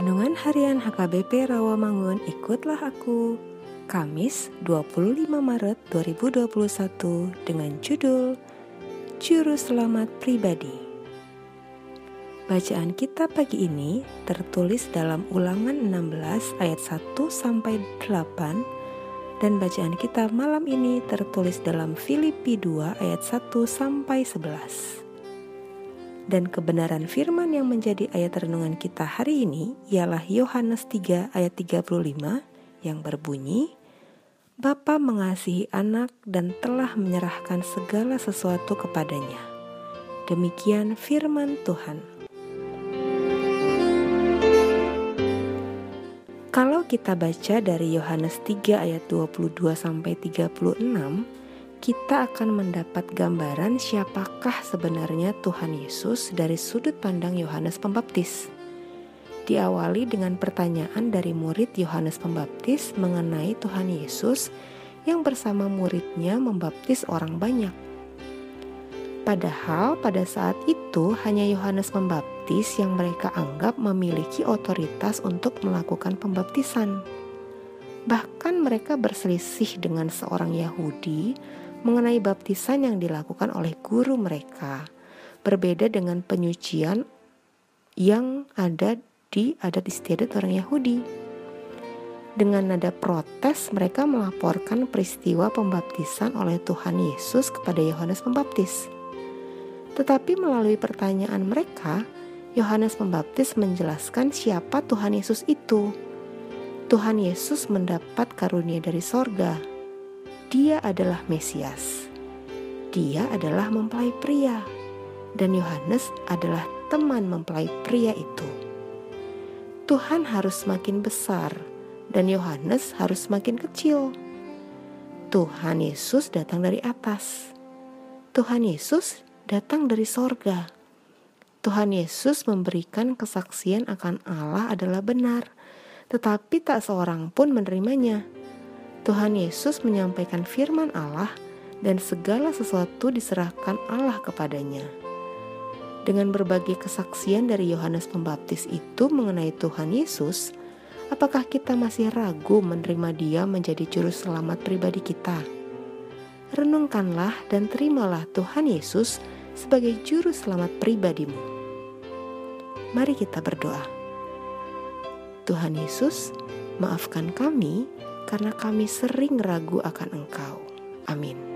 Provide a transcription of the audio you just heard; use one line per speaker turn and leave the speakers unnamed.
Renungan Harian HKBP Rawamangun Ikutlah Aku Kamis 25 Maret 2021 dengan judul Juru Selamat Pribadi Bacaan kita pagi ini tertulis dalam ulangan 16 ayat 1 sampai 8 dan bacaan kita malam ini tertulis dalam Filipi 2 ayat 1 sampai 11. Dan kebenaran firman yang menjadi ayat renungan kita hari ini ialah Yohanes 3 ayat 35 yang berbunyi, Bapa mengasihi anak dan telah menyerahkan segala sesuatu kepadanya. Demikian firman Tuhan. Kalau kita baca dari Yohanes 3 ayat 22 sampai 36, kita akan mendapat gambaran siapakah sebenarnya Tuhan Yesus dari sudut pandang Yohanes Pembaptis. Diawali dengan pertanyaan dari murid Yohanes Pembaptis mengenai Tuhan Yesus yang bersama muridnya membaptis orang banyak. Padahal pada saat itu hanya Yohanes Pembaptis yang mereka anggap memiliki otoritas untuk melakukan pembaptisan. Bahkan mereka berselisih dengan seorang Yahudi mengenai baptisan yang dilakukan oleh guru mereka, berbeda dengan penyucian yang ada di adat istiadat orang Yahudi. Dengan nada protes, mereka melaporkan peristiwa pembaptisan oleh Tuhan Yesus kepada Yohanes Pembaptis. Tetapi melalui pertanyaan mereka, Yohanes Pembaptis menjelaskan siapa Tuhan Yesus itu. Tuhan Yesus mendapat karunia dari sorga, dia adalah Mesias. Dia adalah mempelai pria, dan Yohanes adalah teman mempelai pria itu. Tuhan harus semakin besar, dan Yohanes harus semakin kecil. Tuhan Yesus datang dari atas. Tuhan Yesus datang dari sorga. Tuhan Yesus memberikan kesaksian akan Allah adalah benar, tetapi tak seorang pun menerimanya. Tuhan Yesus menyampaikan firman Allah dan segala sesuatu diserahkan Allah kepadanya. Dengan berbagai kesaksian dari Yohanes Pembaptis itu mengenai Tuhan Yesus, apakah kita masih ragu menerima Dia menjadi juru selamat pribadi kita? Renungkanlah dan terimalah Tuhan Yesus sebagai juru selamat pribadimu. Mari kita berdoa. Tuhan Yesus, maafkan kami karena kami sering ragu akan Engkau. Amin.